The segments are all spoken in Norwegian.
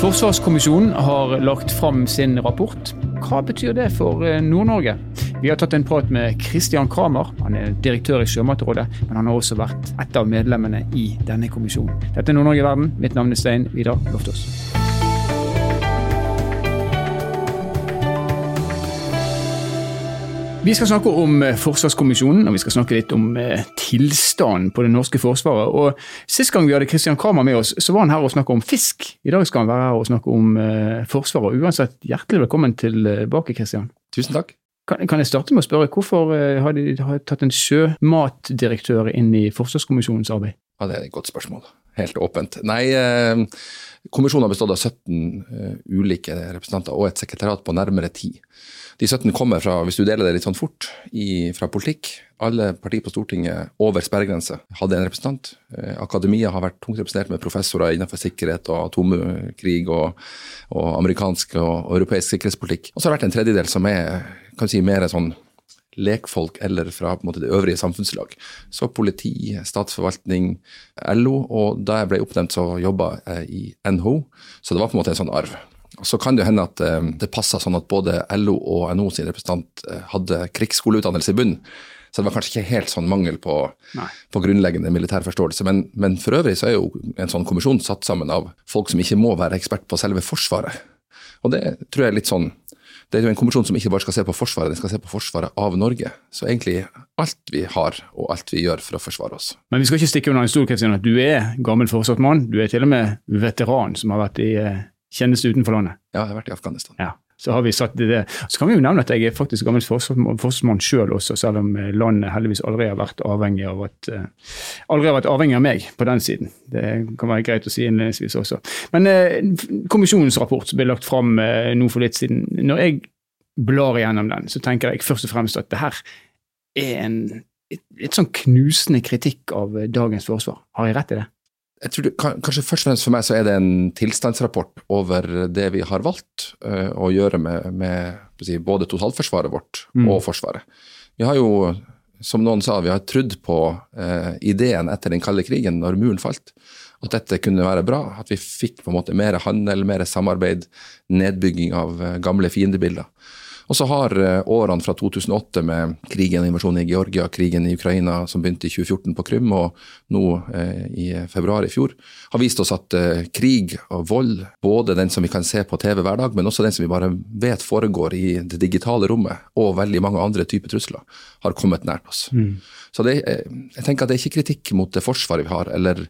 Forsvarskommisjonen har lagt fram sin rapport. Hva betyr det for eh, Nord-Norge? Vi har tatt en prat med Christian Kramer. Han er direktør i Sjømatrådet, men han har også vært et av medlemmene i denne kommisjonen. Dette er Nord-Norge verden. Mitt navn er Stein Vidar Loftaas. Vi skal snakke om eh, Forsvarskommisjonen, og vi skal snakke litt om eh, tilstanden på det norske forsvaret. Og Sist gang vi hadde Kristian Kramer med oss, så var han her og snakket om fisk. I dag skal han være her og snakke om eh, Forsvaret. Uansett, hjertelig velkommen tilbake, Kristian. Tusen takk. Kan, kan, jeg starte med å spørre, hvorfor har de har tatt en sjømatdirektør inn i Forsvarskommisjonens arbeid? Ja, Det er et godt spørsmål. Helt åpent. Nei, kommisjonen har bestått av 17 ulike representanter og et sekretariat på nærmere ti. De 17 kommer fra, hvis du deler det litt sånn fort, i, fra politikk. Alle partier på Stortinget over sperregrense hadde en representant. Eh, akademia har vært tungt representert med professorer innenfor sikkerhet og atomkrig og, og amerikansk og, europeisk sikkerhetspolitikk. Og så har det vært en tredjedel som er kan si, mer sånn lekfolk eller fra måte, det øvrige samfunnslag. Så politi, statsforvaltning, LO. Og da jeg ble oppnevnt, så jobba jeg i NHO, så det var på en måte en sånn arv. Så kan det hende at eh, det passa sånn at både LO og NO sin representant eh, hadde krigsskoleutdannelse i bunnen. Så det var kanskje ikke helt sånn mangel på, på grunnleggende militær forståelse. Men, men, for øvrig så er jo en sånn kommisjon satt sammen av folk som ikke må være ekspert på selve Forsvaret. Og det tror jeg er litt sånn det er jo en kommisjon som ikke bare skal se på Forsvaret, den skal se på Forsvaret av Norge. Så egentlig alt vi har og alt vi gjør for å forsvare oss. Men vi skal ikke stikke under en stor stol at du er gammel forsvarsmann. Du er til og med veteran som har vært i eh, tjeneste utenfor landet. Ja, jeg har vært i Afghanistan. Ja, Så har vi satt det. Så kan vi jo nevne at jeg er faktisk gammel forsvarsmann sjøl også, selv om eh, landet heldigvis aldri har vært avhengig av at uh, aldri har vært avhengig av meg på den siden. Det kan være greit å si innledningsvis også. Men uh, kommisjonens rapport som ble lagt fram uh, nå for litt siden, når jeg blar igjennom den, så tenker jeg først og fremst at det her er en et sånn knusende kritikk av dagens forsvar. Har jeg rett i det? Jeg tror det, Kanskje først og fremst for meg så er det en tilstandsrapport over det vi har valgt uh, å gjøre med, med si, både totalforsvaret vårt mm. og Forsvaret. Vi har jo, som noen sa, vi har trodd på uh, ideen etter den kalde krigen, når muren falt, at dette kunne være bra. At vi fikk på en måte mer handel, mer samarbeid, nedbygging av uh, gamle fiendebilder. Og så har eh, årene fra 2008 med krigen og invasjonen i Georgia, krigen i Ukraina som begynte i 2014 på Krym, og nå eh, i februar i fjor, har vist oss at eh, krig og vold, både den som vi kan se på TV hver dag, men også den som vi bare vet foregår i det digitale rommet, og veldig mange andre typer trusler, har kommet nært oss. Mm. Så det, eh, jeg tenker at det er ikke kritikk mot det forsvaret vi har, eller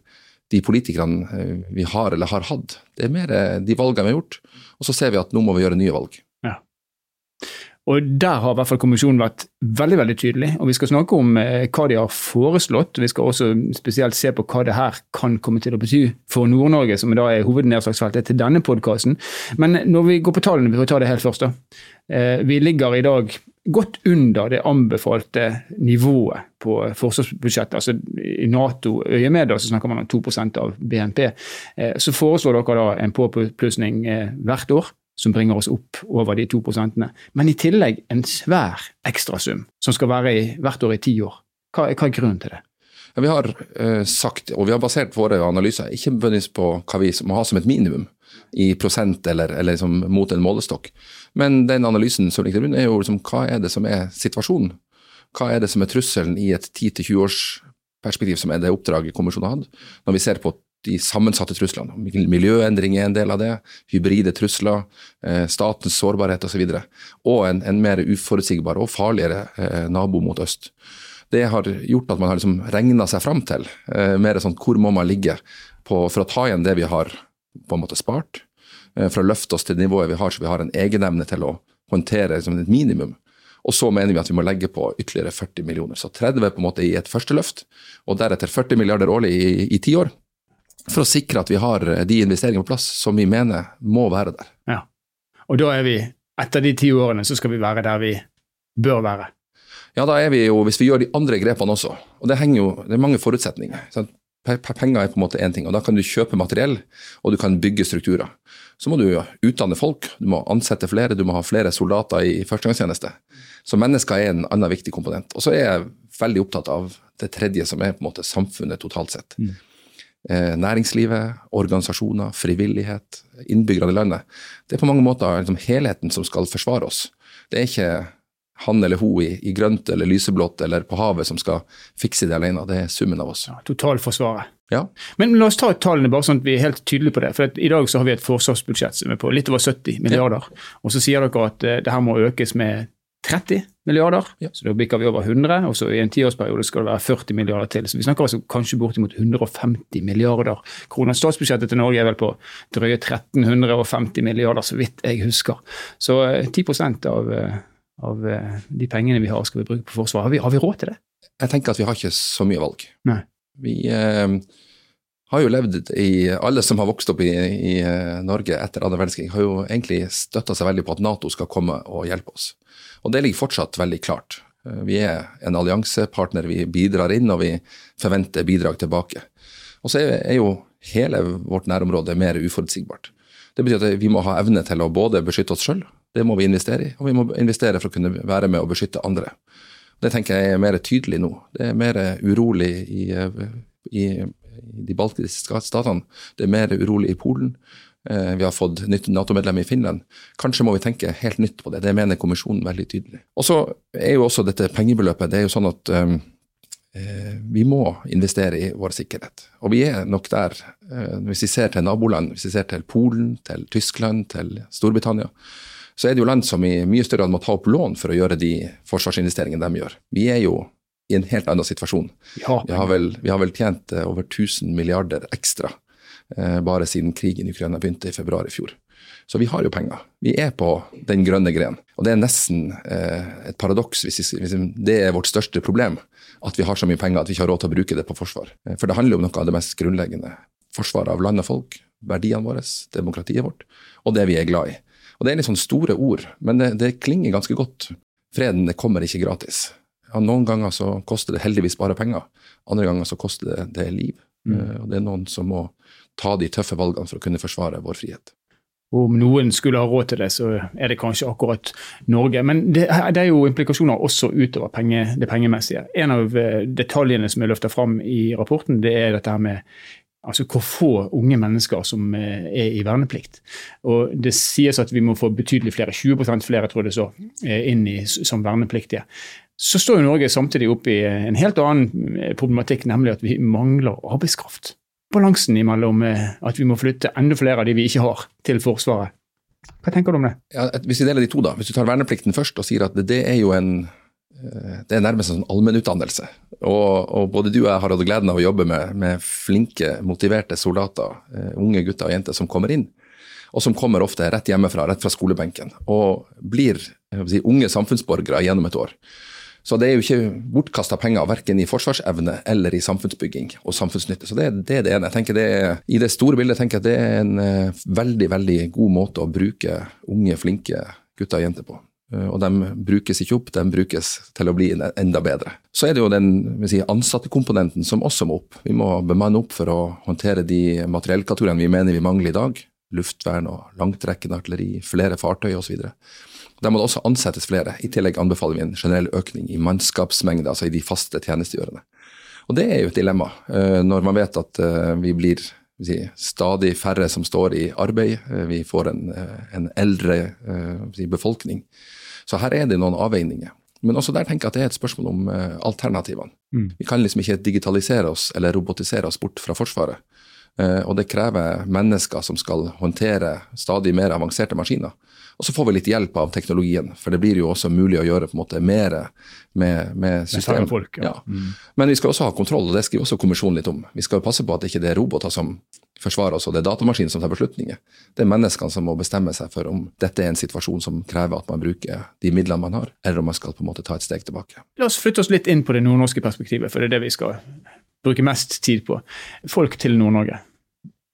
de politikerne eh, vi har eller har hatt. Det er mer de valgene vi har gjort, og så ser vi at nå må vi gjøre nye valg. Og Der har i hvert fall kommisjonen vært veldig veldig tydelig. og Vi skal snakke om eh, hva de har foreslått. Vi skal også spesielt se på hva det her kan komme til å bety for Nord-Norge, som da er hovednedslagsfeltet til denne podkasten. Men når vi går på tallene, vi får ta det helt først. da. Eh, vi ligger i dag godt under det anbefalte nivået på forsvarsbudsjettet. altså I Nato-øyemed så snakker man om 2% av BNP. Eh, så foreslår dere da en påplussing hvert år som bringer oss opp over de to prosentene. Men i tillegg en svær ekstrasum som skal være i, hvert år i ti år. Hva, hva er grunnen til det? Ja, vi har eh, sagt, og vi har basert våre analyser ikke nødvendigvis på hva vi må ha som et minimum i prosent eller, eller liksom mot en målestokk. Men den analysen som ligger til grunn, er jo liksom, hva er det som er situasjonen? Hva er det som er trusselen i et 10-20 års perspektiv, som er det oppdraget kommisjonen har hatt? Når vi ser på de sammensatte truslene. Miljøendring er en del av det, hybride trusler, eh, statens sårbarhet osv. Og, så og en, en, mer uforutsigbar og farligere eh, nabo mot øst. Det har gjort at man har liksom regna seg fram til eh, mer sånn hvor må man ligge på, for å ta igjen det vi har på en måte spart. For å løfte oss til nivået vi har, så vi har en egenevne til å håndtere liksom, et minimum. Og så mener vi at vi må legge på ytterligere 40 millioner. Så 30 på en måte i et første løft, og deretter 40 milliarder årlig i ti år for å sikre at vi har eh, de investeringene på plass som vi mener må være der. Ja. Og da er vi, etter de ti årene, så skal vi være der vi bør være. Ja, da er vi jo, hvis vi gjør de andre grepene også, og det henger jo, det er mange forutsetninger. Sant? Penger er på en måte én ting, og da kan du kjøpe materiell, og du kan bygge strukturer. Så må du utdanne folk, du må ansette flere, du må ha flere soldater i førstegangstjeneste. Så mennesker er en annen viktig komponent. Og så er jeg veldig opptatt av det tredje, som er på en måte samfunnet totalt sett. Mm. Eh, næringslivet, organisasjoner, frivillighet, innbyggerne i landet. Det er på mange måter liksom helheten som skal forsvare oss. Det er ikke han eller hun i, i, grønt eller lyseblått eller på havet som skal fikse det alene. Det er summen av oss. Ja, totalforsvaret. Ja. Men la oss ta tallene bare sånn at vi er helt tydelige på det. For I dag så har vi et forsvarsbudsjett som er på litt over 70 milliarder. Ja. Og så sier dere at uh, det her må økes med 30 milliarder, ja. så da bikker vi over 100. Og så i en tiårsperiode skal det være 40 milliarder til. Så vi snakker altså kanskje bortimot 150 milliarder kroner. Statsbudsjettet til Norge er vel på drøye 1350 milliarder, så vidt jeg husker. Så uh, 10% av uh, av eh, de pengene vi har, skal vi bruke på forsvar. Har vi, har vi råd til det? Jeg tenker at vi har ikke så mye valg. Nei. Vi eh, har jo levd i Alle som har vokst opp i, i eh, Norge etter andre verdenskrig, har jo egentlig støtta seg veldig på at Nato skal komme og hjelpe oss. Og det ligger fortsatt veldig klart. Eh, vi er en alliansepartner, vi bidrar inn og vi forventer bidrag tilbake. Og så er, er jo hele vårt nærområde mer uforutsigbart. Det betyr at vi må ha evne til å både beskytte oss sjøl det må vi investere i, og vi må investere for å kunne være med og beskytte andre. Det tenker jeg er mer tydelig nå. Det er mer urolig i, i, i de baltiske statene. Det er mer urolig i Polen. Eh, vi har fått nytt Nato-medlem i Finland. Kanskje må vi tenke helt nytt på det. Det mener kommisjonen veldig tydelig. Og så er jo også dette pengebeløpet det er jo sånn at um, vi må investere i vår sikkerhet. Og vi er nok der. Hvis vi ser til naboland, hvis vi ser til Polen, til Tyskland, til Storbritannia, så er det jo land som i mye større grad må ta opp lån for å gjøre de forsvarsinvesteringene de gjør. Vi er jo i en helt annen situasjon. Ja. Vi, har vel, vi, har vel, tjent eh, over 1000 milliarder ekstra eh, bare siden krigen i Ukraina begynte i februar i fjor. Så vi har jo penger. Vi er på den grønne gren. Og det er nesten eh, et paradoks hvis, hvis, det er vårt største problem, at vi har så mye penger at vi ikke har råd til å bruke det på forsvar. Eh, for det handler jo om noe av det mest grunnleggende. Forsvaret av land og folk, verdiene våre, demokratiet vårt, og det vi er glad i. Og Det er litt sånn store ord, men det, det klinger ganske godt. Freden det kommer ikke gratis. Ja, noen ganger så koster det heldigvis bare penger, andre ganger så koster det, det liv. Mm. Uh, og Det er noen som må ta de tøffe valgene for å kunne forsvare vår frihet. Om noen skulle ha råd til det, så er det kanskje akkurat Norge. Men det, det er jo implikasjoner også utover penge, det pengemessige. En av eh, detaljene som er løfta fram i rapporten, det er dette her med altså hvor få unge mennesker som eh, er i verneplikt. Og Det sies at vi må få betydelig flere, 20% flere tror jeg det så, inn i, som vernepliktige. Så står jo Norge samtidig oppe i en helt annen eh, problematikk, nemlig at vi mangler arbeidskraft. Balansen imellom at vi må flytte enda flere av de vi ikke har, til Forsvaret. Hva tenker du om det? Ja, hvis vi deler de to, da. Hvis du tar verneplikten først og sier at det er jo en Eh, det er nærmest en sånn allmennutdannelse. Og, og, både du og jeg har hatt gleden av å jobbe med, med flinke, motiverte soldater, unge gutter og jenter som kommer inn. Og som kommer ofte rett hjemmefra, rett fra skolebenken. Og blir si, unge samfunnsborgere gjennom et år. Så det er jo ikke bortkasta penger, verken i forsvarsevne eller i samfunnsbygging og samfunnsnytte. Så det, det er det ene. Jeg tenker det I det store bildet tenker jeg at det er en uh, veldig, veldig god måte å bruke unge, flinke gutter og jenter på. Eh, og de brukes ikke opp, de brukes til å bli enda bedre. Så er det jo den si, ansattekomponenten som også må opp. Vi må bemanne opp for å håndtere de materiellkategoriene vi mener vi mangler i dag. Luftvern og langtrekkende artilleri, flere fartøy osv. Der må det også ansettes flere. I tillegg anbefaler vi en generell økning i mannskapsmengde, altså i de faste tjenestegjørende. Og det er jo et dilemma eh, når man vet at eh, vi blir si, stadig færre som står i arbeid. Vi får en, en eldre si, befolkning. Så her er det noen avveininger. Men også der tenker jeg at det er et spørsmål om alternativene. Mm. Vi kan liksom ikke digitalisere oss eller robotisere oss bort fra Forsvaret. Og det krever mennesker som skal håndtere stadig mer avanserte maskiner. Og så får vi litt hjelp av teknologien, for det blir jo også mulig å gjøre på en måte mer med, med systemet. Folk, ja. ja. Mm. Men vi skal også ha kontroll, og det skriver også kommisjonen litt om. Vi skal passe på at det ikke er roboter som forsvarer oss, og det er datamaskinen som tar beslutninger. Det er menneskene som må bestemme seg for om dette er en situasjon som krever at man bruker de midlene man har, eller om man skal på en måte ta et steg tilbake. La oss flytte oss litt inn på det nordnorske perspektivet, for det er det vi skal bruke mest tid på. Folk til Nord-Norge.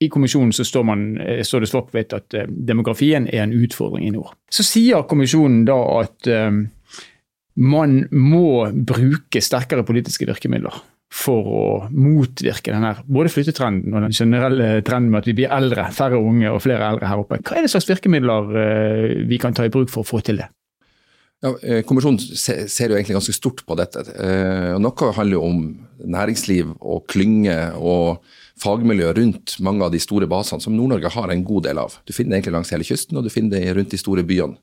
I kommisjonen så står, man, eh, står det svart at eh, demografien er en utfordring i nord. Så sier kommisjonen da at um, man må bruke sterkere politiske virkemidler for å motvirke denne både flyttetrenden og den generelle trenden med at vi blir eldre, færre unge og flere eldre her oppe. Hva er det slags virkemidler vi kan ta i bruk for å få til det? Ja, eh, kommisjonen ser jo egentlig ganske stort på dette. Eh, noe handler jo om næringsliv og klynge og fagmiljø rundt mange av de store basene som Nord-Norge har en god del av. Du finner det egentlig langs hele kysten, og du finner det rundt de store byene.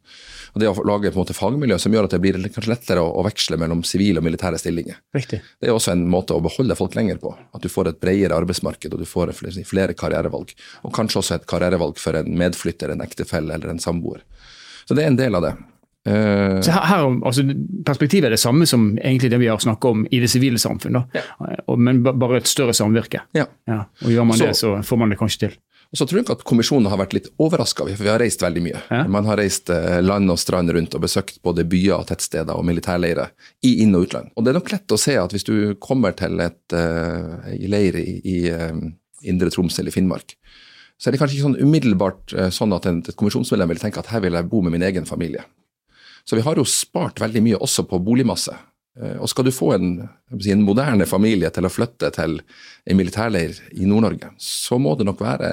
Og Det å lage på en måte fagmiljø som gjør at det blir kanskje lettere å, veksle mellom sivile og militære stillinger. Riktig. Det er også en måte å beholde folk lenger på. At du får et bredere arbeidsmarked og du får flere, flere karrierevalg. Og kanskje også et karrierevalg for en medflytter, en ektefelle eller en samboer. Så det er en del av det. Uh, så her, her, altså, Perspektivet er det samme som egentlig det vi har snakket om i det sivile samfunn, ja. men bare et større samvirke. Ja. Ja, og Gjør man så, det, så får man det kanskje til. Og så tror jeg at kommisjonen har vært litt overraska, for vi har reist veldig mye. Man har reist uh, land og strand rundt og besøkt både byer, og tettsteder og militærleirer i inn- og utland. Og Det er nok lett å se at hvis du kommer til et uh, leir i, i Indre Troms eller Finnmark, så er det kanskje ikke sånn umiddelbart sånn at et kommisjonsmedlem vil tenke at her vil jeg bo med min egen familie. Så vi har jo spart veldig mye også på boligmasse. Eh, og skal du få en, si, en moderne familie til å flytte til en militærleir i Nord-Norge, så må det nok være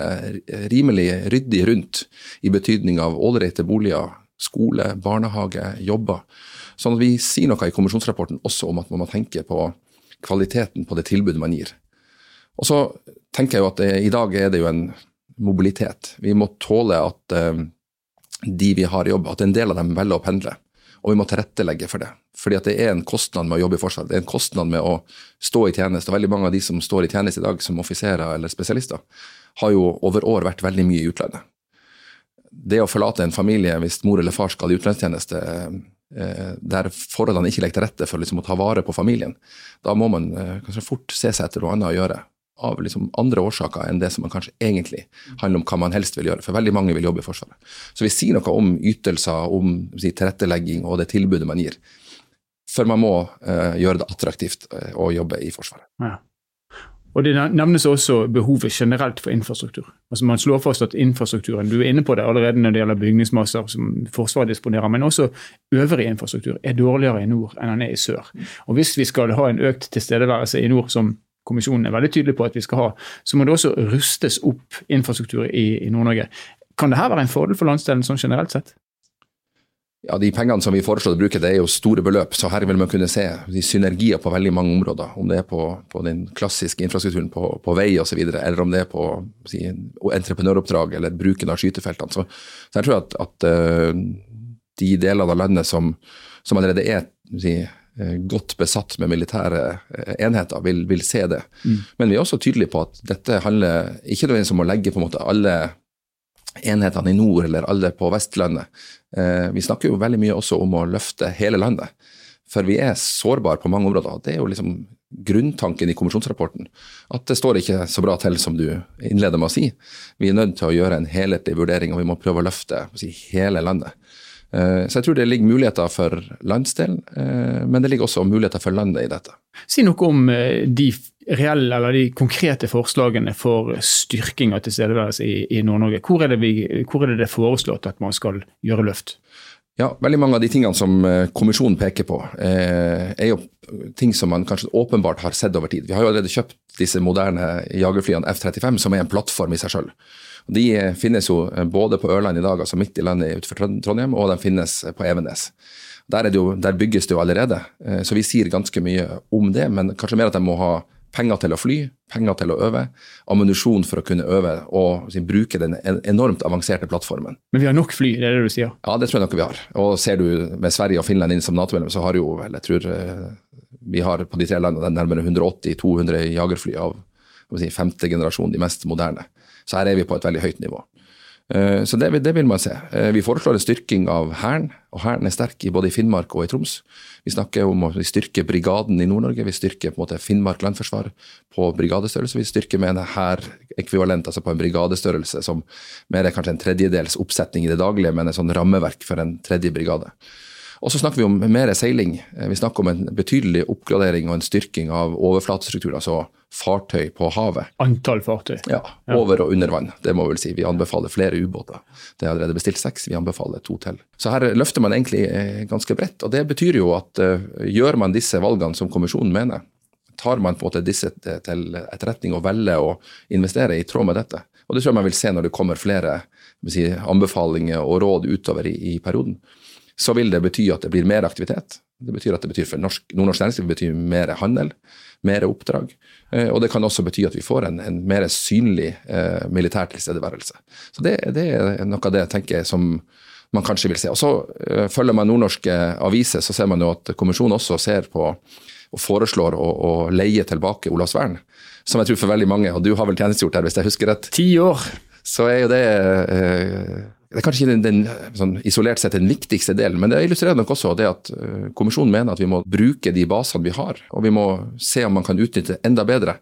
rimelig ryddig rundt, i betydning av ålreite boliger, skole, barnehage, jobber. Sånn at vi sier noe i kommisjonsrapporten også om at man må tenke på kvaliteten på det tilbudet man gir. Og så tenker jeg jo at det, i dag er det jo en mobilitet. Vi må tåle at uh, de vi har i jobb, at en del av dem velger å pendle. Og vi må tilrettelegge for det. Fordi det er en kostnad med å jobbe i Forsvaret. Det er en kostnad med å stå i tjeneste. Og veldig mange av de som står i tjeneste i dag som offiserer eller spesialister, har jo over år vært veldig mye i utlandet. Det å forlate en familie hvis mor eller far skal i utenlandstjeneste, eh, der forholdene ikke legger til rette for liksom å ta vare på familien, da må man eh, kanskje fort se seg etter noe annet å gjøre av liksom andre årsaker enn det som man kanskje egentlig handler om hva man helst vil gjøre. For veldig mange vil jobbe i Forsvaret. Så vi sier noe om ytelser, om si, tilrettelegging og det tilbudet man gir. For man må uh, gjøre det attraktivt uh, å jobbe i Forsvaret. Ja. Og Det nevnes også behovet generelt for infrastruktur. Altså Man slår fast at infrastrukturen du er inne på det allerede når det gjelder bygningsmasser som Forsvaret disponerer, men også øvrig infrastruktur er dårligere i nord enn den er i sør. Og Hvis vi skal ha en økt tilstedeværelse i nord som kommisjonen er veldig tydelig på at vi skal ha, så må det også rustes opp infrastruktur i, i Nord-Norge. Kan dette være en fordel for landsdelen sånn generelt sett? Ja, De pengene som vi foreslår å bruke, det er jo store beløp. så Her vil man kunne se synergier på veldig mange områder. Om det er på, på den klassiske infrastrukturen på, på vei osv., eller om det er på si, entreprenøroppdrag eller bruken av skytefeltene. Så, så jeg tror at, at uh, de delene av landet som, som allerede er si, Eh, godt besatt med militære eh, enheter, vil, vil se det. Mm. Men vi er også tydelige på at dette handler ikke nødvendigvis om å legge på en måte alle enhetene i nord eller alle på Vestlandet. Eh, vi snakker jo veldig mye også om å løfte hele landet. For vi er sårbare på mange områder. Det er jo liksom grunntanken i kommisjonsrapporten. At det står ikke så bra til som du innleder med å si. Vi er nødt til å gjøre en helhetlig vurdering, og vi må prøve å løfte si, hele landet. Eh, så jeg tror det ligger muligheter for landsdelen, eh, men det ligger også muligheter for landet i dette. Si noe om eh, de reelle eller de konkrete forslagene for styrking av tilstedeværelse i, Nord-Norge. Hvor, hvor, er det det er foreslått at man skal gjøre løft? Ja, Veldig mange av de tingene som kommisjonen peker på, er jo ting som man kanskje åpenbart har sett over tid. Vi har jo allerede kjøpt disse moderne jagerflyene F-35, som er en plattform i seg selv. De finnes jo eh, både på Ørland i dag, altså midt i landet utenfor Trondheim, og de finnes på Evenes. Der, jo, der, bygges det jo allerede, eh, så vi sier ganske mye om det. Men kanskje mer at de må ha penger til å fly, penger til å øve, ammunisjon for å kunne øve og si, bruke den enormt avanserte plattformen. Men vi har nok fly, det er det du sier? Ja, det tror jeg nok vi har. Og ser du med Sverige og Finland inn som Nato-medlem, så har jo vel, jeg tror eh, vi har på de tre landene nærmere 180-200 jagerfly av si, femte generasjon, de mest moderne. Så her er vi på et veldig høyt nivå. Eh, så det, det, vil man se. Eh, vi foreslår en styrking av Hæren, og Hæren er sterk både i Finnmark og i Troms. Vi snakker om å styrke brigaden i Nord-Norge, vi styrker på en måte Finnmark landforsvar på brigadestørrelse. Vi styrker med en hærekvivalent, altså på en brigadestørrelse som mer er kanskje en tredjedels oppsetning i det daglige, men et sånn rammeverk for en tredje brigade. Og så snakker vi om mer seiling. Eh, vi snakker om en betydelig oppgradering og en styrking av overflatestruktur, altså fartøy på havet. Antall fartøy? Ja, over og under vann. Det må vi vel si. Vi anbefaler flere ubåter. Det er allerede bestilt seks, vi anbefaler to til. Så her løfter man egentlig eh, ganske bredt. Og det betyr jo at uh, gjør man disse valgene som kommisjonen mener, tar man på en måte disse til etterretning og velger å investere i tråd med dette. Og det tror jeg man vil se når det kommer flere si, anbefalinger og råd utover i, i perioden så vil det bety at det blir mer aktivitet. Det betyr at det betyr for norsk, nordnorsk næringsliv betyr mer handel, mer oppdrag. Eh, og det kan også bety at vi får en, en mer synlig eh, militær tilstedeværelse. Så det, det, er noe av det jeg tenker som man kanskje vil se. Og så eh, Følger man nordnorske aviser, så ser man jo at kommisjonen også ser på og foreslår å, å leie tilbake Olavsvern. Som jeg tror for veldig mange, og du har vel tjenestegjort der, hvis jeg husker rett? Ti år. Så er jo det eh, det er kanskje ikke den, den sånn isolert sett den viktigste delen, men det illustrerer nok også det at uh, kommisjonen mener at vi må bruke de basene vi har, og vi må se om man kan utnytte det enda bedre.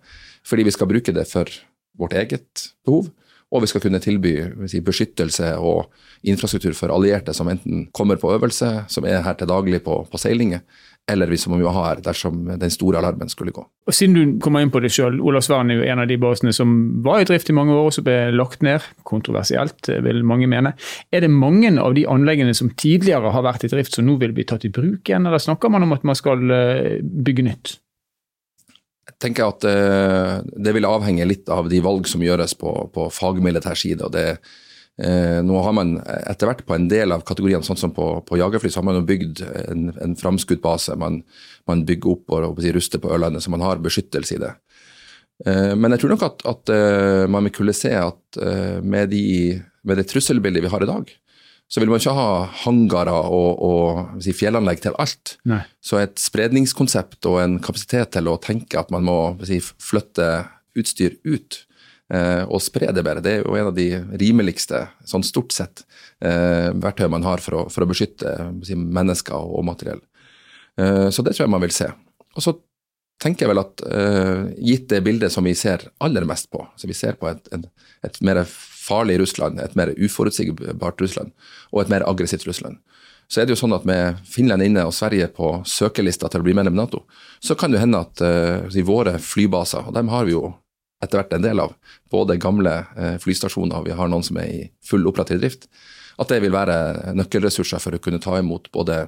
Fordi vi skal bruke det for vårt eget behov, og vi skal kunne tilby si, beskyttelse og infrastruktur for allierte som enten kommer på øvelse, som er her til daglig på, på seilinger, eller vi man må ha her dersom den store alarmen skulle gå. Og Siden du kommer inn på det sjøl, Olavsvern er jo en av de basene som var i drift i mange år og som ble lagt ned. Kontroversielt, vil mange mene. Er det mange av de anleggene som tidligere har vært i drift som nå vil bli tatt i bruk igjen, eller snakker man om at man skal eh, bygge nytt? Jeg tenker at uh, Det vil avhenge litt av de valg som gjøres på, på fagmilitær side. og det Eh, nå har man etter hvert på en del av kategoriene, sånn som på, på jagerfly, så har man bygd en, en framskutt base. Man, man, bygger opp og, og ruster på Ørlandet, så man har beskyttelse i det. Eh, men jeg tror nok at, at man vil kunne se at med, de, med, det trusselbildet vi har i dag, så vil man ikke ha hangarer og, og si, fjellanlegg til alt. Nei. Så et spredningskonsept og en kapasitet til å tenke at man må si, flytte utstyr ut, eh, og spre det bedre. Det er jo en av de rimeligste, sånn stort sett, eh, verktøy man har for å, for å beskytte mennesker og, materiell. Eh, så det tror jeg man vil se. Og så tenker jeg vel at gitt det bildet som vi ser aller mest på, så vi ser på et, et, et mer farlig Russland, et mer uforutsigbart Russland og et mer aggressivt Russland, så er det jo sånn at med Finland inne og Sverige på søkerlista til å bli medlem i Nato, så kan det hende at uh, våre flybaser, og dem har vi jo etter hvert en del av, både gamle eh, flystasjoner, vi har noen som er i full operativ drift, at det vil være nøkkelressurser for å kunne ta imot både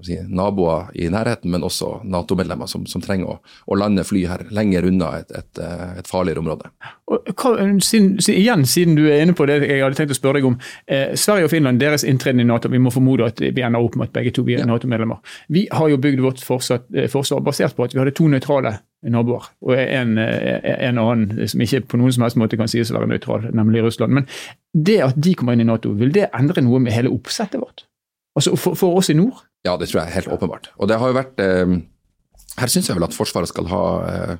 si, naboer i nærheten, men også Nato-medlemmer som, som, trenger å, å, lande fly her lenger unna et, et, eh, et farligere område. Og, hva, siden, igjen, siden du er inne på det jeg hadde tenkt å spørre deg om. Eh, Sverige og Finland, deres inntreden i Nato, vi må formode at vi ender opp med at begge to blir ja. Nato-medlemmer. Vi har jo bygd vårt forsvar, eh, forsvar basert på at vi hadde to nøytrale naboer. Og en, en, annen som ikke på noen som helst måte kan sies å være nøytral, nemlig Russland. Men det at de kommer inn i Nato, vil det endre noe med hele oppsettet vårt? Altså for, for oss i nord? Ja, det tror jeg er helt åpenbart. Og det har jo vært eh, Her syns jeg vel at Forsvaret skal ha eh,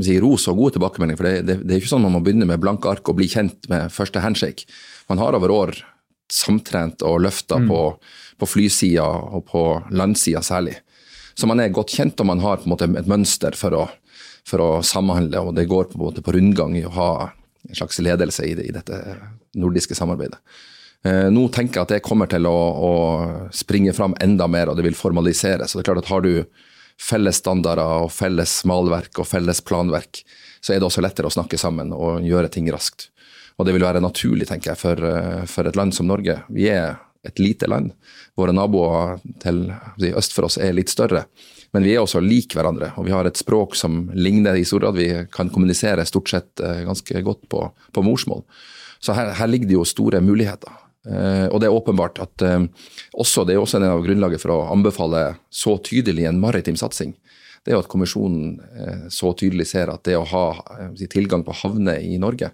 si, ros og gode tilbakemeldinger. For det, det, det er ikke sånn man må begynne med blanke ark og bli kjent med første handshake. Man har over år samtrent og løfta mm. på, på flysida og på landsida særlig. Så man er godt kjent, og man har på en måte et mønster for å, for å samhandle. Og det går på, en måte på rundgang i å ha en slags ledelse i, det, i dette nordiske samarbeidet. Eh, nå tenker jeg at det kommer til å, å, springe fram enda mer, og det vil formaliseres. Det er klart at Har du felles standarder og felles malverk og felles planverk, så er det også lettere å snakke sammen og gjøre ting raskt. Og det vil være naturlig, tenker jeg, for, eh, for et land som Norge. Vi er et lite land. Våre naboer til øst for oss er litt større. Men vi er også lik hverandre, og vi har et språk som ligner i stor grad. Vi kan kommunisere stort sett eh, ganske godt på, på morsmål. Så her, her, ligger det jo store muligheter. Eh, og det er åpenbart at eh, også, det er også en av grunnlaget for å anbefale så tydelig en maritim satsing. Det er jo at kommisjonen eh, så tydelig ser at det å ha tilgang på havner i Norge,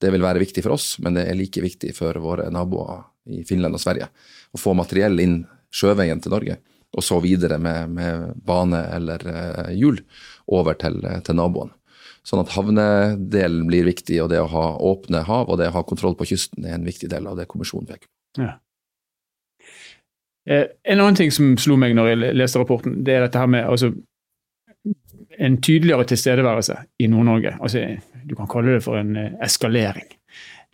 det vil være viktig for oss, men det er like viktig for våre naboer i Finland og Sverige. Å få materiell inn sjøveien til Norge, og så videre med, med bane eller hjul over til, til naboen. Sånn at havnedelen blir viktig, og det å ha åpne hav og det å ha kontroll på kysten er en viktig del av det kommisjonen peker på. Ja. Eh, en annen ting som slo meg når jeg leste rapporten, det er dette her med altså, en tydeligere tilstedeværelse i Nord-Norge. Altså, du kan kalle det for en eh, eskalering.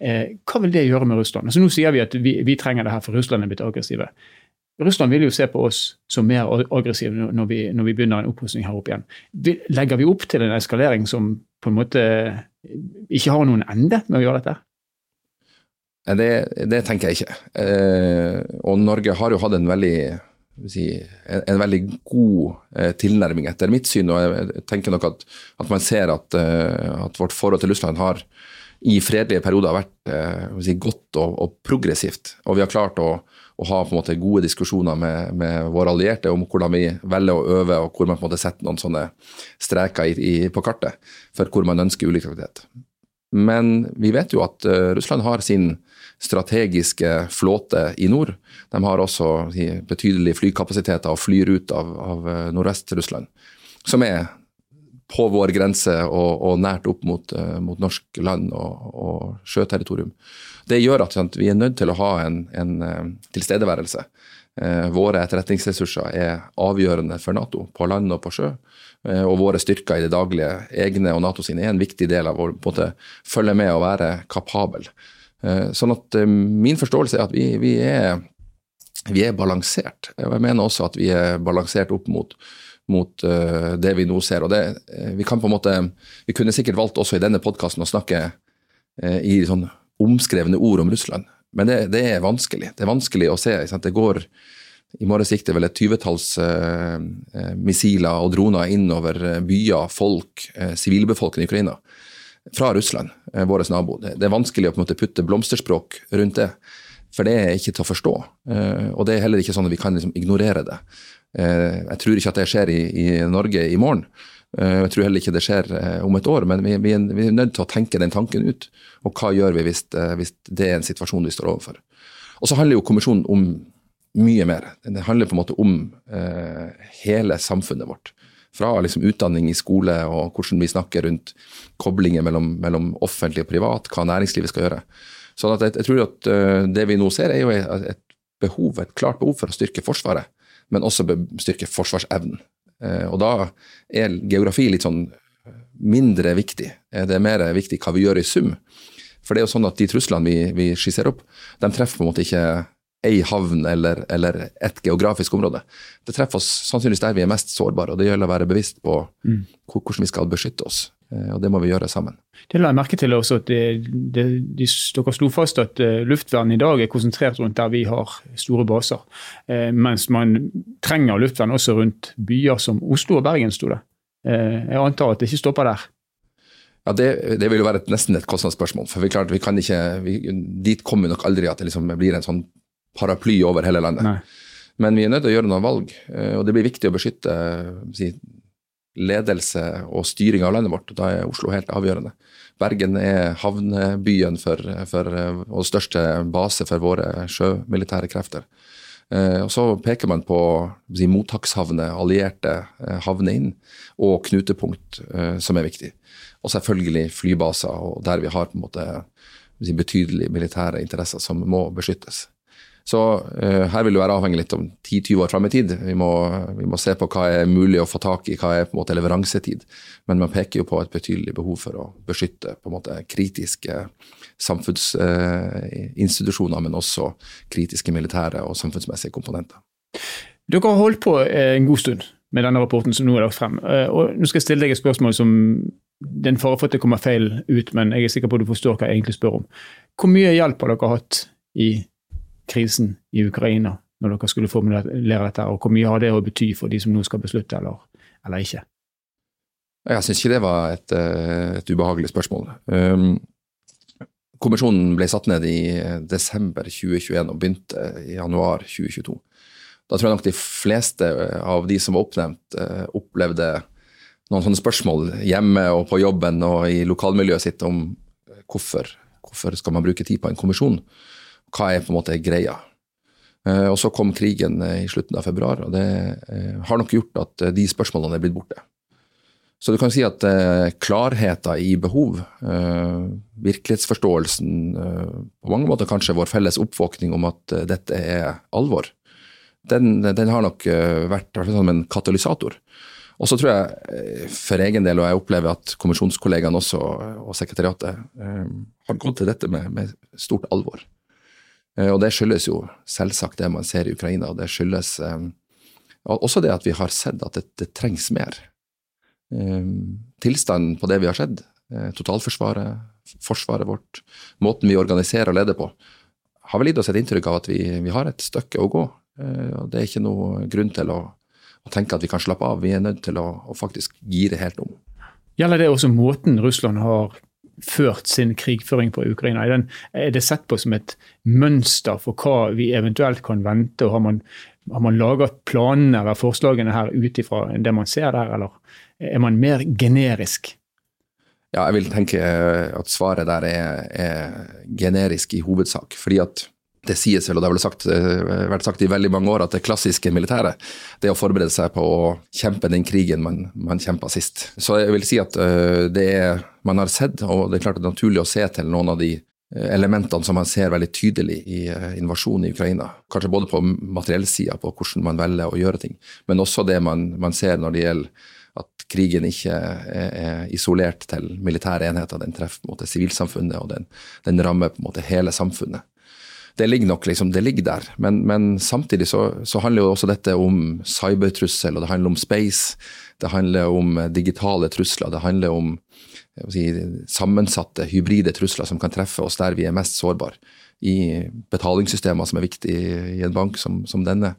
Eh, hva vil det gjøre med Russland? Altså, nå sier vi at vi, vi trenger det her, for Russland er blitt aggressive. Russland vil jo se på oss som mer aggressive når vi, når vi begynner en opprustning her oppe igjen. Legger vi opp til en eskalering som på en måte ikke har noen ende med å gjøre dette? Det, det tenker jeg ikke. Eh, og Norge har jo hatt en veldig, en, veldig god eh, tilnærming, etter mitt syn. Og jeg tenker nok at, at man ser at, eh, at, vårt forhold til Russland har i fredelige perioder vært eh, si, godt og, og, progressivt. Og vi har klart å, å ha måte gode diskusjoner med, med, våre allierte om hvordan vi velger å øve, og hvor man måte setter noen sånne streker i, i, på kartet for hvor man ønsker ulik aktivitet. Men vi vet jo at uh, Russland har sin strategiske flåte i nord. De har også betydelige flykapasiteter og flyr ut av, av uh, Nordvest-Russland, som er på vår grense og, og nært opp mot, uh, mot norsk land og, og, sjøterritorium. Det gjør at sant, vi er nødt til å ha en, en uh, tilstedeværelse. Eh, våre etterretningsressurser er avgjørende for Nato, på land og på sjø. Og våre styrker i det daglige, egne og Nato sine, er en viktig del av å følge med og være kapabel. Sånn at min forståelse er at vi, vi, er, vi er balansert. Jeg mener også at vi er balansert opp mot mot uh, det vi nå ser. Og det, uh, vi kan på en måte, vi kunne sikkert valgt også i denne podkasten å snakke uh, i sånn omskrevne ord om Russland, men det, det, er vanskelig. Det er vanskelig å se. Det går i morgen sikter vel et tyvetalls missiler og droner innover byer, folk, sivilbefolkningen i Ukraina fra Russland, vår nabo. Det, det, er vanskelig å på en måte putte blomsterspråk rundt det. For det er ikke til å forstå. Og det er heller ikke sånn at vi kan liksom ignorere det. Eh, jeg tror ikke at det skjer i, i Norge i morgen. Eh, jeg tror heller ikke det skjer eh, om et år, men vi, vi, vi, er, nødt til å tenke den tanken ut. Og hva gjør vi hvis, hvis det er en situasjon vi står overfor. Og så handler jo kommisjonen om mye mer. Det handler på en måte om eh, hele samfunnet vårt. Fra liksom utdanning i skole og hvordan vi snakker rundt koblinger mellom, mellom offentlig og privat, hva næringslivet skal gjøre. Så jeg, jeg, tror at uh, det vi nå ser, er jo et behov, et klart behov for å styrke Forsvaret men også styrke forsvarsevnen. Eh, og da er geografi litt sånn mindre viktig. Eh, det er mer viktig hva vi gjør i sum. For det er jo sånn at de truslene vi, vi skisserer opp, de treffer på en måte ikke ei havn eller, eller et geografisk område. Det treffer oss sannsynligvis der vi er mest sårbare, og det gjelder å være bevisst på mm. hvordan vi skal beskytte oss. Eh, og det må vi gjøre sammen. Det la jeg merke til også at det, det, de, dere slo fast at uh, luftvern i dag er konsentrert rundt der vi har store baser. Uh, mens man trenger luftvern også rundt byer som Oslo og Bergen, sto det. Jeg antar at det ikke stopper der. Ja, Det, det vil jo være et, nesten et kostnadsspørsmål. for vi, klart, vi kan ikke, vi, Dit kommer vi nok aldri at det liksom blir en sånn paraply over hele landet. Nei. Men vi er nødt til å gjøre noen valg, og det blir viktig å beskytte si, ledelse og styring av landet vårt. Da er Oslo helt avgjørende. Bergen er havnebyen for, for, og største base for våre sjømilitære krefter. Eh, og Så peker man på si, mottakshavner, allierte eh, havner inn, og knutepunkt, eh, som er viktig. Og selvfølgelig flybaser, og der vi har på en måte si, betydelige militære interesser som må beskyttes. Så uh, her vil det være avhengig litt om 10-20 år fram i tid. Vi må, vi må, se på hva er mulig å få tak i, hva er på en måte leveransetid. Men man peker jo på et betydelig behov for å beskytte på en måte kritiske samfunnsinstitusjoner, uh, men også kritiske militære og samfunnsmessige komponenter. Dere har holdt på en god stund med denne rapporten som nå er lagt frem. Eh, og nå skal jeg stille deg et spørsmål som den fare for at det kommer feil ut, men jeg er sikker på at du forstår hva jeg egentlig spør om. Hvor mye hjelp har dere hatt i krisen i Ukraina, når dere skulle formulere dette, og hvor mye har det å bety for de som nå skal beslutte, eller, eller ikke? Jeg syns ikke det var et, eh, et ubehagelig spørsmål. Um, kommisjonen ble satt ned i desember 2021 og begynte i januar 2022. Da tror jeg nok de fleste av de som var oppnevnt, eh, opplevde noen sånne spørsmål hjemme og på jobben og i lokalmiljøet sitt om hvorfor, hvorfor skal man bruke tid på en kommisjon hva er på en måte greia. Eh, og så kom krigen eh, i slutten av februar, og det eh, har nok gjort at de spørsmålene er blitt borte. Så du kan si at klarheten i behov, virkelighetsforståelsen, på mange måter kanskje vår felles oppvåkning om at dette er alvor, den, den har nok vært som en katalysator. Og så tror jeg for egen del, og jeg opplever at kommisjonskollegaene også, og sekretariatet, har gått til dette med, med stort alvor. Eh, og det skyldes jo selvsagt det man ser i Ukraina, og det skyldes um, også det at vi har sett at det, det trengs mer. Um, tilstanden på det vi har sett, totalforsvaret, forsvaret vårt, måten vi organiserer og leder på, har vel gitt oss et inntrykk av at vi, vi har et stykke å gå. Og Det er ikke noe grunn til å, å, tenke at vi kan slappe av. Vi er nødt til å, å faktisk gire helt om. Gjelder det også måten Russland har ført sin krigføring på Ukraina? Er, den, er, det sett på som et mønster for hva vi eventuelt kan vente? og Har man, har man laget planene eller forslagene her ut ifra det man ser der, eller er man mer generisk? Ja, jeg vil tenke at svaret der er, er generisk i hovedsak. fordi at det sies vel, og det har vel sagt, eh, vært sagt i veldig mange år, at det klassiske militæret det er å forberede seg på å kjempe den krigen man, man kjempa sist. Så jeg vil si at uh, det er, man har sett, og det er klart det er naturlig å se til noen av de eh, elementene som man ser veldig tydelig i invasjonen i Ukraina. Kanskje både på materiellsida, på hvordan man velger å gjøre ting, men også det man, man ser når det gjelder at krigen ikke er isolert til militære enheter. Den treffer på en måte sivilsamfunnet, og den, den rammer på en måte hele samfunnet det ligger nok liksom, det ligger der. Men, men samtidig så, så, handler jo også dette om cybertrussel, og det handler om space. Det handler om digitale trusler. Det handler om si, sammensatte, hybride trusler som kan treffe oss der vi er mest sårbare. I betalingssystemer som er viktige i en bank som, som denne.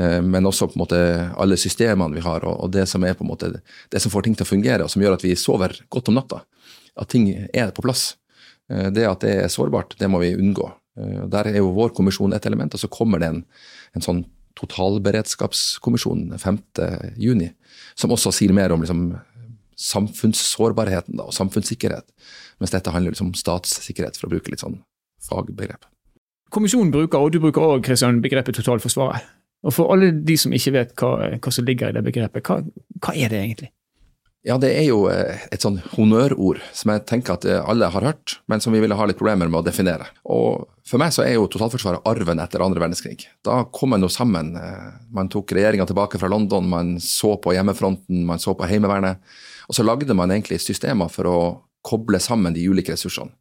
Eh, men også på en måte alle systemene vi har, og, det som er på en måte det som får ting til å fungere, og som gjør at vi sover godt om natta. At ting er på plass. Eh, det at det er sårbart, det må vi unngå. Eh, der er jo vår kommisjon et element, og så kommer det en, en sånn totalberedskapskommisjon 5.6, som også sier mer om liksom, samfunnssårbarheten da, og samfunnssikkerhet. Mens dette handler liksom om statssikkerhet, for å bruke litt sånn fagbegrep. Kommisjonen bruker, og du bruker også, begrepet totalforsvaret. Og For alle de som ikke vet hva, hva som ligger i det begrepet, hva, hva er det egentlig? Ja, det er jo eh, et sånn honnørord som jeg tenker at eh, alle har hørt, men som vi ville ha litt problemer med å definere. Og For meg så er jo totalforsvaret arven etter andre verdenskrig. Da kom man jo sammen. Eh, man tok regjeringa tilbake fra London, man så på hjemmefronten, man så på Heimevernet. Og så lagde man egentlig systemer for å koble sammen de ulike ressursene.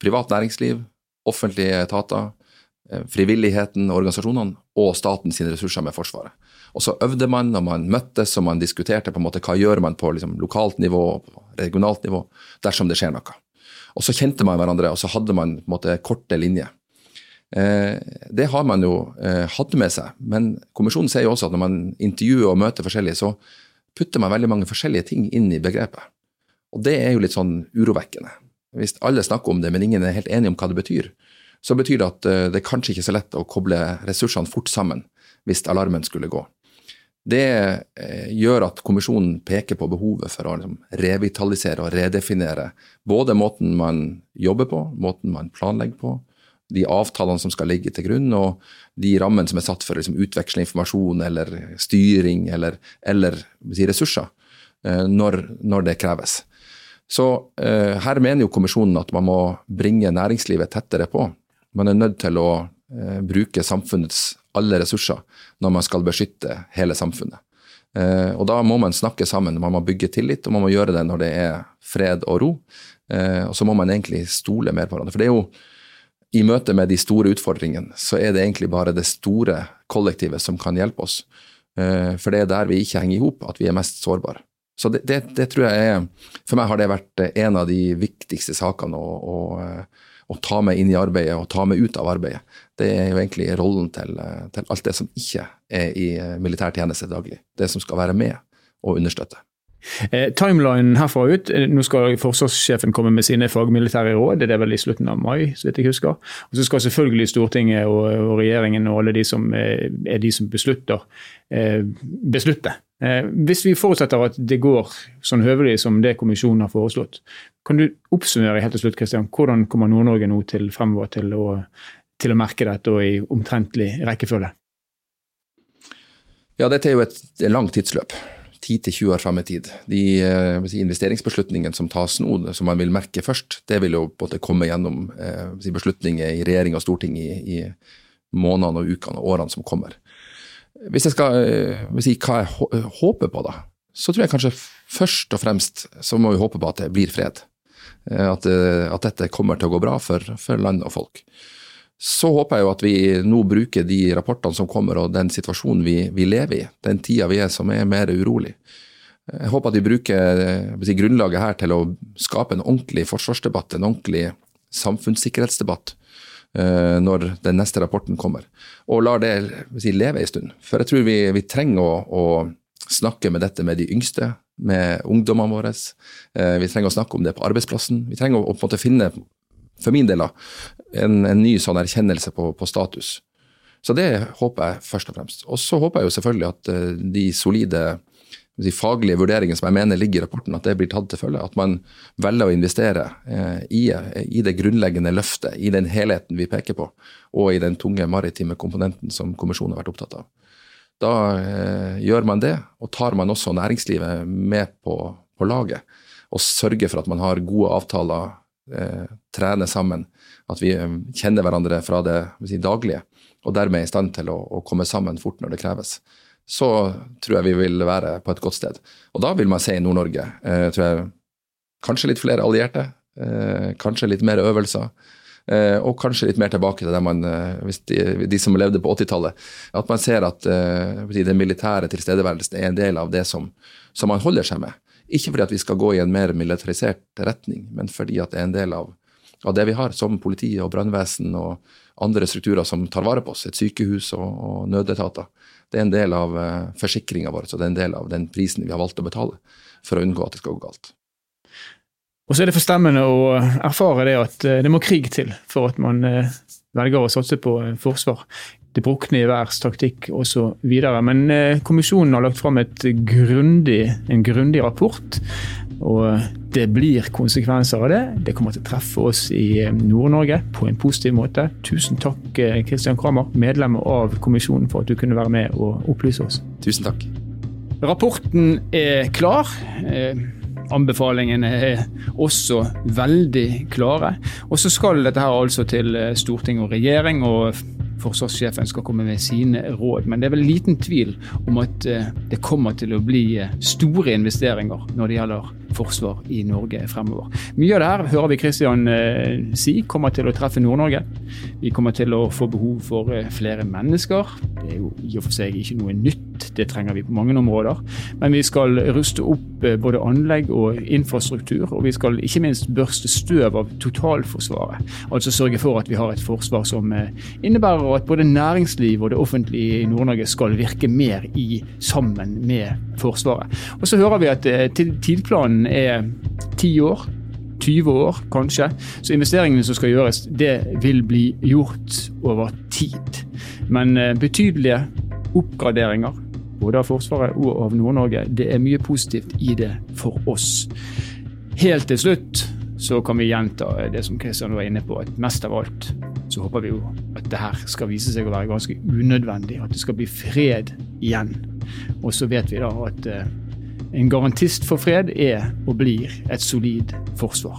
Privat næringsliv, offentlige etater, frivilligheten, organisasjonene og statens ressurser med Forsvaret. Og så øvde man, og man møttes og man diskuterte på en måte hva gjør man på liksom, lokalt nivå og regionalt nivå dersom det skjer noe. Og så kjente man hverandre, og så hadde man på en måte korte linjer. Eh, det har man jo eh, hatt med seg, men kommisjonen sier jo også at når man intervjuer og møter forskjellige, så putter man veldig mange forskjellige ting inn i begrepet. Og det er jo litt sånn urovekkende. Hvis alle snakker om det, men ingen er helt enige om hva det betyr, så betyr det at eh, det er kanskje ikke så lett å koble ressursene fort sammen hvis alarmen skulle gå. Det gjør at kommisjonen peker på behovet for å liksom, revitalisere og redefinere både måten man jobber på, måten man planlegger på, de avtalene som skal ligge til grunn, og de rammene som er satt for å liksom, utveksle informasjon eller styring eller, eller ressurser eh, når, når, det kreves. Så eh, her mener jo kommisjonen at man må bringe næringslivet tettere på. Man er nødt til å eh, bruke samfunnets alle ressurser når man skal beskytte hele samfunnet. Og Da må man snakke sammen, man må bygge tillit, og man må gjøre det når det er fred og ro. Og så må man egentlig stole mer på hverandre. For det er jo i møte med de store utfordringene, så er det egentlig bare det store kollektivet som kan hjelpe oss. Eh, for det er der vi ikke henger i hop, at vi er mest sårbare. Så det, det, det, tror jeg er For meg har det vært en av de viktigste sakene å, å, å ta med inn i arbeidet og ta med ut av arbeidet det er jo egentlig rollen til, til alt det som ikke er i militærtjeneste daglig. Det som skal være med og understøtte. Eh, timelinen herfra ut, eh, nå skal forsvarssjefen komme med sine fagmilitære råd. Det er vel i slutten av mai, så vidt jeg husker. Og Så skal selvfølgelig Stortinget og, og regjeringen og alle de som eh, er de som beslutter, beslutte. Hvis vi forutsetter at det går sånn høvelig som det kommisjonen har foreslått, kan du oppsummere helt til slutt, Kristian, hvordan kommer Nord-Norge nå til fremover til å til å merke dette i omtrentlig rekkefølge? Ja, dette er jo et langt tidsløp. 10-20 år fram i tid. De eh, investeringsbeslutningene som tas nå, som man vil merke først, det vil jo både komme gjennom eh, beslutninger i regjering og storting i, i, månedene og ukene og årene som kommer. Hvis jeg skal eh, si hva jeg håper på, da, så tror jeg kanskje først og fremst så må vi håpe på at det blir fred. At, at dette kommer til å gå bra for, for land og folk. Så håper jeg jo at vi nå bruker de rapportene som kommer og den situasjonen vi, vi lever i, den tida vi er som er mer urolig. Jeg håper at vi bruker si, grunnlaget her til å skape en ordentlig forsvarsdebatt, en ordentlig samfunnssikkerhetsdebatt uh, når den neste rapporten kommer. Og lar det si, leve en stund. For jeg tror vi, vi trenger å, å, snakke med dette med de yngste med ungdommene våre. Eh, vi trenger å snakke om det på arbeidsplassen. Vi trenger å på en måte finne, for min del, en, en ny sånn erkjennelse på, på, status. Så det håper jeg først og fremst. Og så håper jeg jo selvfølgelig at uh, de solide de faglige vurderingene som jeg mener ligger i rapporten, at det blir tatt til følge. At man velger å investere eh, i, i, det grunnleggende løftet, i den helheten vi peker på, og i den tunge maritime komponenten som kommisjonen har vært opptatt av. Da eh, gjør man det, og tar man også næringslivet med på, på laget. Og sørger for at man har gode avtaler, eh, trener sammen, at vi eh, kjenner hverandre fra det si, daglige, og dermed er i stand til å, å, komme sammen fort når det kreves. Så tror jeg vi vil være på et godt sted. Og da vil man se i Nord-Norge eh, tror jeg, kanskje litt flere allierte, eh, kanskje litt mer øvelser. Eh, og kanskje litt mer tilbake til man, de, de som levde på 80-tallet. At man ser at den militære tilstedeværelsen er en del av det som, som, man holder seg med. Ikke fordi at vi skal gå i en mer militarisert retning, men fordi at det er en del av, av det vi har, som politi og brannvesen og andre strukturer som tar vare på oss. Et sykehus og, og nødetater. Det er en del av uh, forsikringa vår, så det er en del av den prisen vi har valgt å betale for å unngå at det skal gå galt. Og så er det forstemmende å erfare det at eh, det må krig til for at man eh, velger å satse på eh, forsvar. Det brukne geværs taktikk osv. Men kommisjonen har lagt fram grundig, en grundig rapport. Og det blir konsekvenser av det. Det kommer til å treffe oss i Nord-Norge på en positiv måte. Tusen takk, Kristian Kramer, medlem av kommisjonen, for at du kunne være med og opplyse oss. Tusen takk. Rapporten er klar. Anbefalingene er også veldig klare. Og så skal dette her altså til eh, storting og regjering, og forsvarssjefen skal komme med sine råd. Men det er vel liten tvil om at eh, det kommer til å bli eh, store investeringer når det gjelder forsvar i Norge fremover. Mye av det her hører vi Kristian si kommer til å treffe Nord-Norge. Vi kommer til å få behov for flere mennesker. Det er jo i og for seg ikke noe nytt det trenger vi på mange områder. Men vi skal ruste opp eh, både anlegg og infrastruktur, og vi skal ikke minst børste støv av totalforsvaret. Altså sørge for at vi har et forsvar som eh, innebærer at både næringsliv og det offentlige i Nord-Norge skal virke mer i sammen med Forsvaret. Og så hører vi at eh, tidplanen er ti år. 20 år, kanskje. Så investeringene som skal gjøres, det vil bli gjort over tid. Men betydelige oppgraderinger både av Forsvaret og av Nord-Norge. Det er mye positivt i det for oss. Helt til slutt så kan vi gjenta det som Kristian var inne på, at mest av alt så håper vi jo at det her skal vise seg å være ganske unødvendig. At det skal bli fred igjen. Og så vet vi da at eh, en garantist for fred er og blir et solid forsvar.